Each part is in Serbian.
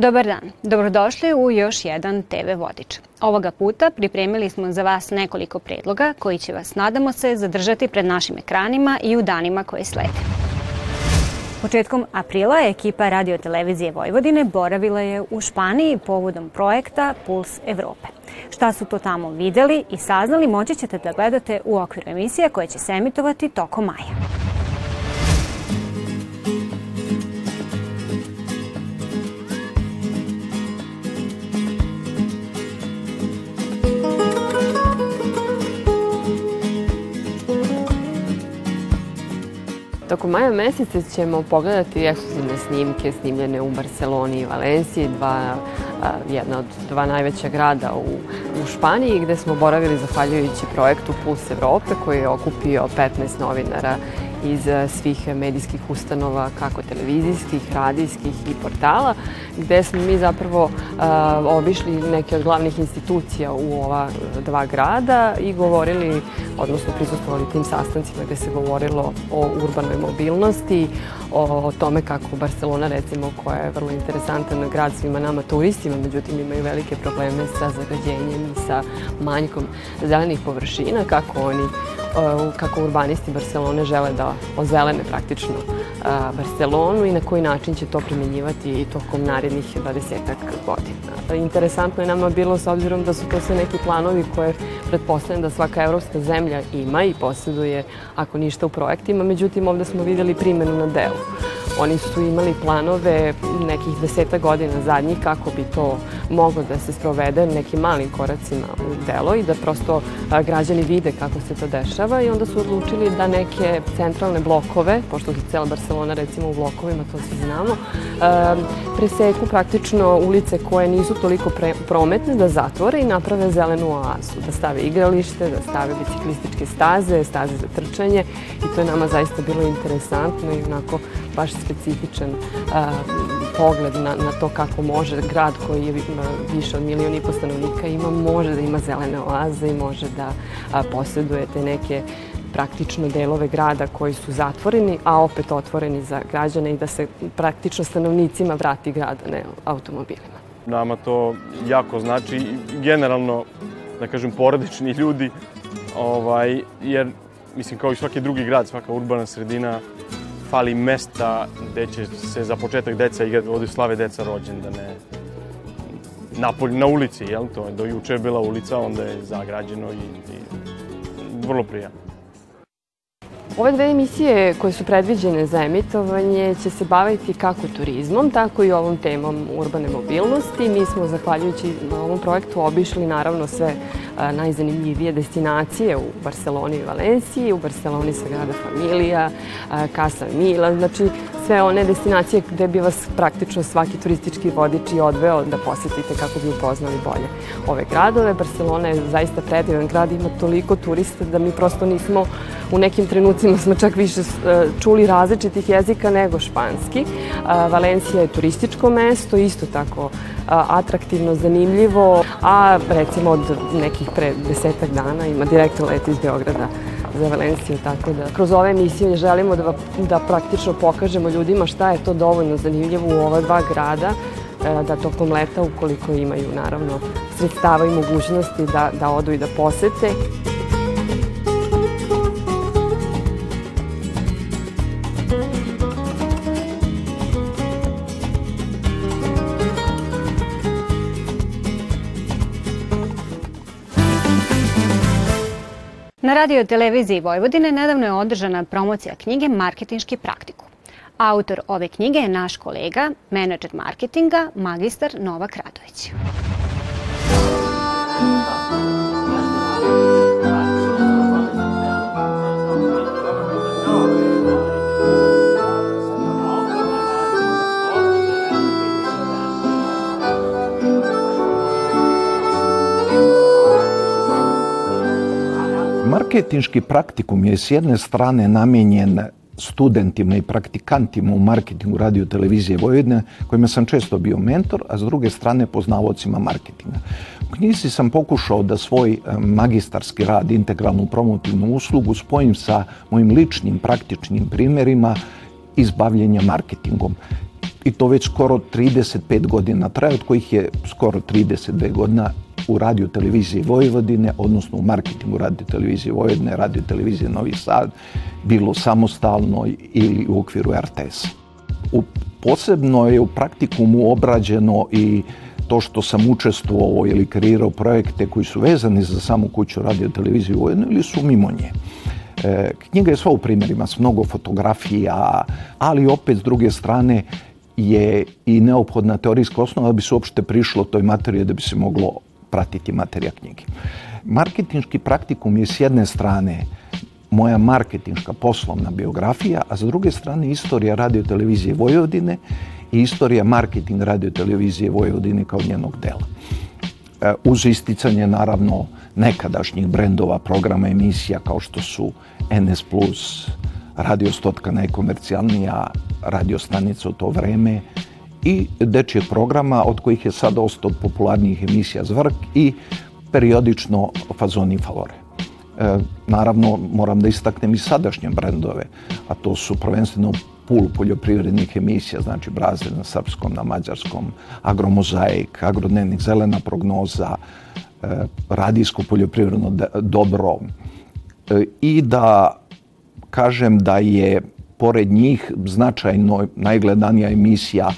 Dobar dan, dobrodošli u još jedan TV Vodič. Ovoga puta pripremili smo za vas nekoliko predloga koji će vas, nadamo se, zadržati pred našim ekranima i u danima koje slede. Početkom aprila ekipa radiotelevizije Vojvodine boravila je u Španiji povodom projekta Puls Evrope. Šta su to tamo videli i saznali moći ćete da gledate u okviru emisije koje će se emitovati tokom maja. Tokom maja meseca ćemo pogledati ekskluzivne snimke snimljene u Barceloni i Valenciji, dva, jedna od dva najveća grada u, u Španiji, gde smo boravili zahvaljujući projektu Puls Evrope koji je okupio 15 novinara iz eh, svih medijskih ustanova, kako televizijskih, radijskih i portala, gde smo mi zapravo uh, obišli neke od glavnih institucija u ova dva grada i govorili, odnosno prisustovali tim sastancima gde se govorilo o urbanoj mobilnosti, o tome kako Barcelona, recimo, koja je vrlo interesantan grad svima nama turistima, međutim imaju velike probleme sa zagađenjem i sa manjkom zelenih površina, kako oni kako urbanisti Barcelone žele da ozelene praktično Barcelonu i na koji način će to primenjivati i tokom narednih 20 godina. Interesantno je nama bilo s obzirom da su to sve neki planovi koje pretpostavljam da svaka evropska zemlja ima i posjeduje, ako ništa u projektima, međutim ovde smo videli primjenu na delu. Oni su imali planove nekih deseta godina zadnjih kako bi to moglo da se sprovede nekim malim koracima u delo i da prosto građani vide kako se to dešava i onda su odlučili da neke centralne blokove, pošto je cela Barcelona recimo u blokovima, to svi znamo, preseku praktično ulice koje nisu toliko pre, prometne da zatvore i naprave zelenu oazu, da stave igralište, da stave biciklističke staze, staze za trčanje i to je nama zaista bilo interesantno i onako baš specifičan a, pogled na, na to kako može grad koji je više od milijon i po stanovnika ima, može da ima zelene oaze i može da a, posjeduje te neke praktično delove grada koji su zatvoreni, a opet otvoreni za građane i da se praktično stanovnicima vrati grad, ne automobilima. Nama to jako znači, generalno, da kažem, porodični ljudi, ovaj, jer, mislim, kao i svaki drugi grad, svaka urbana sredina, fali mesta gde će se za početak deca igrati, ovde slave deca rođendane, na, na ulici, jel to? Do juče je bila ulica, onda je zagrađeno i, i vrlo prijatno. Ove dve emisije koje su predviđene za emitovanje će se baviti kako turizmom, tako i ovom temom urbane mobilnosti. Mi smo, zahvaljujući ovom projektu, obišli naravno sve najzanimljivije destinacije u Barceloni i Valenciji, u Barceloni Sagrada Familija, Casa Mila, znači sve one destinacije gde bi vas praktično svaki turistički vodič i odveo da posetite kako bi upoznali bolje ove gradove. Barcelona je zaista predivan grad, ima toliko turista da mi prosto nismo u nekim trenucima smo čak više e, čuli različitih jezika nego španski. Valencija je turističko mesto, isto tako atraktivno, zanimljivo, a recimo od nekih pre desetak dana ima direktan let iz Beograda za Valenciju, tako da kroz ove emisije želimo da, da praktično pokažemo ljudima šta je to dovoljno zanimljivo u ova dva grada, e, da tokom leta, ukoliko imaju naravno sredstava i mogućnosti da, da odu i da posete. Na radio televiziji Vojvodine nedavno je održana promocija knjige Marketinški praktiku. Autor ove knjige je naš kolega, menadžer marketinga, magistar Novak Radović. Marketinški praktikum je s jedne strane namenjen studentima i praktikantima u marketingu radio televizije Vojvodine, kojima sam često bio mentor, a s druge strane poznavodcima marketinga. U knjizi sam pokušao da svoj e, magistarski rad, integralnu promotivnu uslugu spojim sa mojim ličnim praktičnim primerima izbavljenja marketingom i to već skoro 35 godina traje, od kojih je skoro 32 godina u radio televiziji Vojvodine, odnosno u marketingu radio televizije Vojvodine, radio televizije Novi Sad, bilo samostalno ili u okviru RTS. U, posebno je u praktikumu obrađeno i to što sam učestvovao ili kreirao projekte koji su vezani za samu kuću radio televiziju Vojvodine ili su mimo nje. E, knjiga je sva u primjerima s mnogo fotografija, ali opet s druge strane je i neophodna teorijska osnova da bi se uopšte prišlo toj materiji da bi se moglo pratiti materija knjige. Marketinški praktikum je s jedne strane moja marketinška poslovna biografija, a s druge strane istorija radio televizije Vojvodine i istorija marketing radio televizije Vojvodine kao njenog dela. E, uz isticanje naravno nekadašnjih brendova, programa, emisija kao što su NS+, Radio Stotka najkomercijalnija radio stanica u to vreme i dečijeg programa od kojih je sada ostao popularnijih emisija Zvrk i periodično Fazoni Favore. E, naravno, moram da istaknem i sadašnje brendove, a to su prvenstveno pul poljoprivrednih emisija, znači Brazil na srpskom, na mađarskom, Agromozaik, Agrodnevnik, Zelena prognoza, e, radijsko poljoprivredno dobro e, i da kažem da je pored njih značajno najgledanija emisija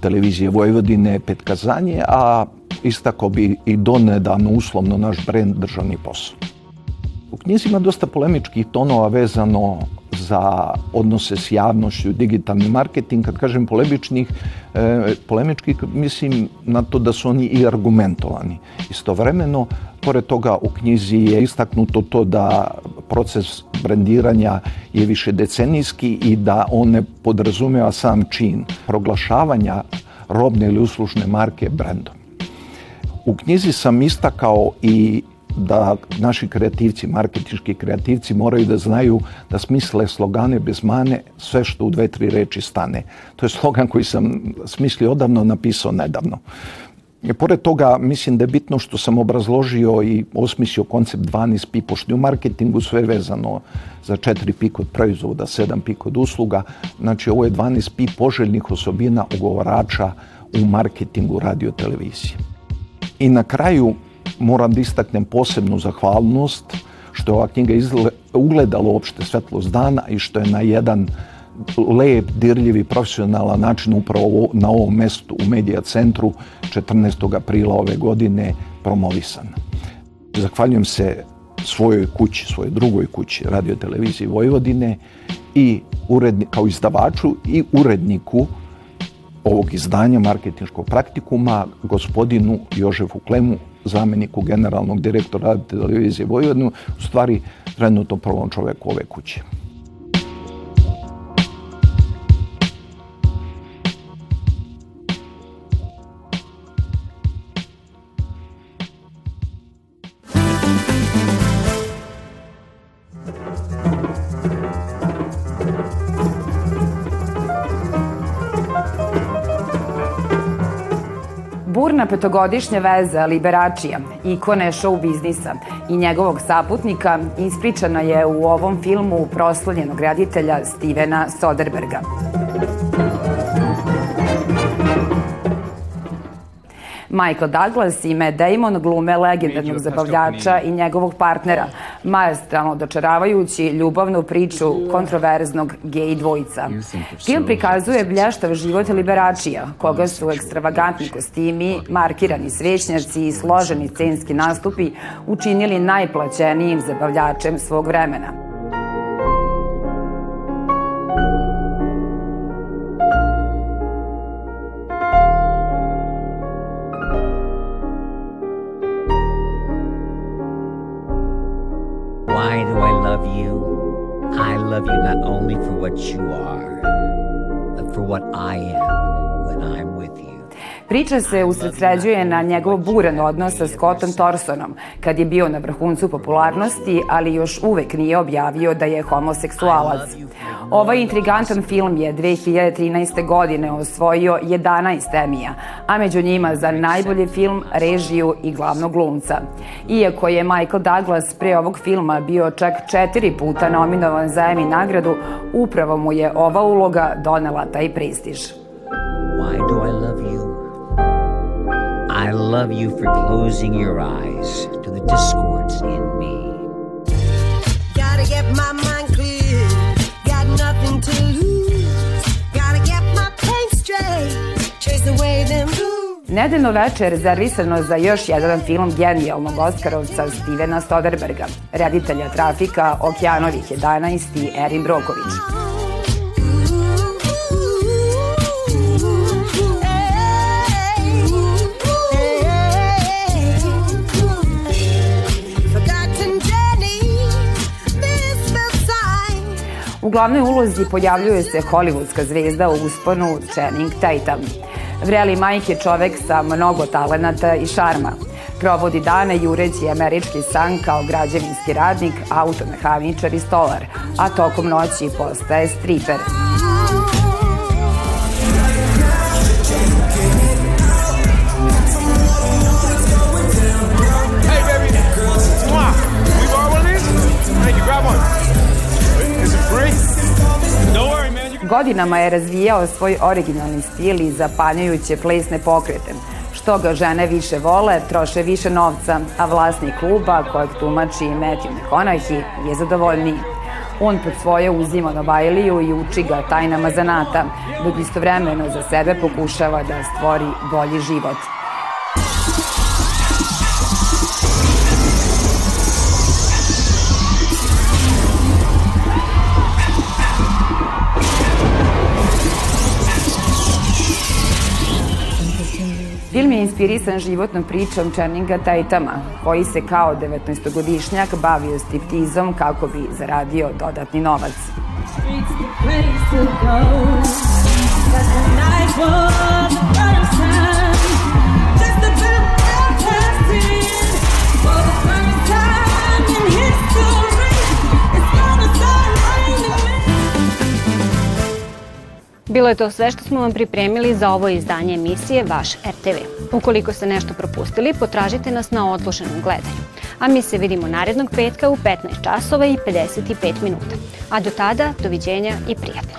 televizije Vojvodine Petkazanje, a istako bi i donedavno uslovno naš brend državni posao. U knjizi ima dosta polemičkih tonova vezano za odnose s javnošću, digitalni marketing. Kad kažem polemičnih, e, polemičkih mislim na to da su oni i argumentovani. Istovremeno, pored toga u knjizi je istaknuto to da proces brendiranja je više decenijski i da on ne podrazumeva sam čin proglašavanja robne ili uslužne marke brendom. U knjizi sam istakao i da naši kreativci, marketinški kreativci moraju da znaju da smisle slogane bez mane sve što u dve, tri reči stane. To je slogan koji sam smislio odavno, napisao nedavno. I pored toga, mislim da je bitno što sam obrazložio i osmislio koncept 12 pi, pošto u marketingu sve vezano za 4 pi kod proizvoda, 7 pi kod usluga. Znači, ovo je 12 pi poželjnih osobina ugovarača u marketingu radio televizije. I na kraju, moram da istaknem posebnu zahvalnost što je ova knjiga izle, ugledala uopšte svetlost dana i što je na jedan lep, dirljiv i profesionalan način upravo na ovom mestu u Medija centru 14. aprila ove godine promovisan. Zahvaljujem se svojoj kući, svojoj drugoj kući, radio televiziji Vojvodine i uredni, kao izdavaču i uredniku ovog izdanja marketinškog praktikuma, gospodinu Jožefu Klemu, zameniku generalnog direktora televizije Vojvodinu, u stvari trenutno prvom čoveku ove kuće. Petogodišnja veza Liberačija, ikone show biznisa i njegovog saputnika ispričana je u ovom filmu proslavljenog reditelja Stevena Soderberga. Michael Douglas i Matt Damon glume legendarnog zabavljača i njegovog partnera, majestralno dočaravajući ljubavnu priču kontroverznog gej dvojica. Film prikazuje blještav život liberačija, koga su ekstravagantni kostimi, markirani svećnjaci i složeni scenski nastupi učinili najplaćenijim zabavljačem svog vremena. You are, but for what I am when I'm with you. Priča se usredsređuje na njegov buran odnos sa Scottom Torsonom, kad je bio na vrhuncu popularnosti, ali još uvek nije objavio da je homoseksualac. Ovaj intrigantan film je 2013. godine osvojio 11 emija, a među njima za najbolji film, režiju i glavnog glumca. Iako je Michael Douglas pre ovog filma bio čak četiri puta nominovan za Emmy nagradu, upravo mu je ova uloga donela taj prestiž. I love you. Love you for closing your eyes to the discords in me. Gotta get my mind clear. Got nothing to lose. Gotta get my pain straight. Chase away them blues. Nedeljno veče je rezervisano za još jedan film genijalnog Oskarovca Stevena Soderberga, reditelja Trafika, Okjanovih 11 i Erin Broković. U glavnoj ulozi pojavljuje se hollywoodska zvezda u usponu Channing Tatum. Vreli majke čovek sa mnogo talenata i šarma. Provodi dane jureći američki san kao građevinski radnik, automehaničar i stolar, a tokom noći postaje striper. Godinama je razvijao svoj originalni stil i zapanjujuće plesne pokrete. Što ga žene više vole, troše više novca, a vlasnik kluba, kojeg tumači Matthew McConaughey, je zadovoljniji. On pod svoje uzima Novajliju i uči ga tajnama zanata, dok istovremeno za sebe pokušava da stvori bolji život. Inspirisan životnom pričom Channinga Tatuma, koji se kao 19-godišnjak bavio striptizom kako bi zaradio dodatni novac. streets the place to go. Bilo je to sve što smo vam pripremili za ovo izdanje emisije Vaš RTV. Ukoliko ste nešto propustili, potražite nas na odloženom gledanju. A mi se vidimo narednog petka u 15 časova i 55 minuta. A do tada, doviđenja i prijatno.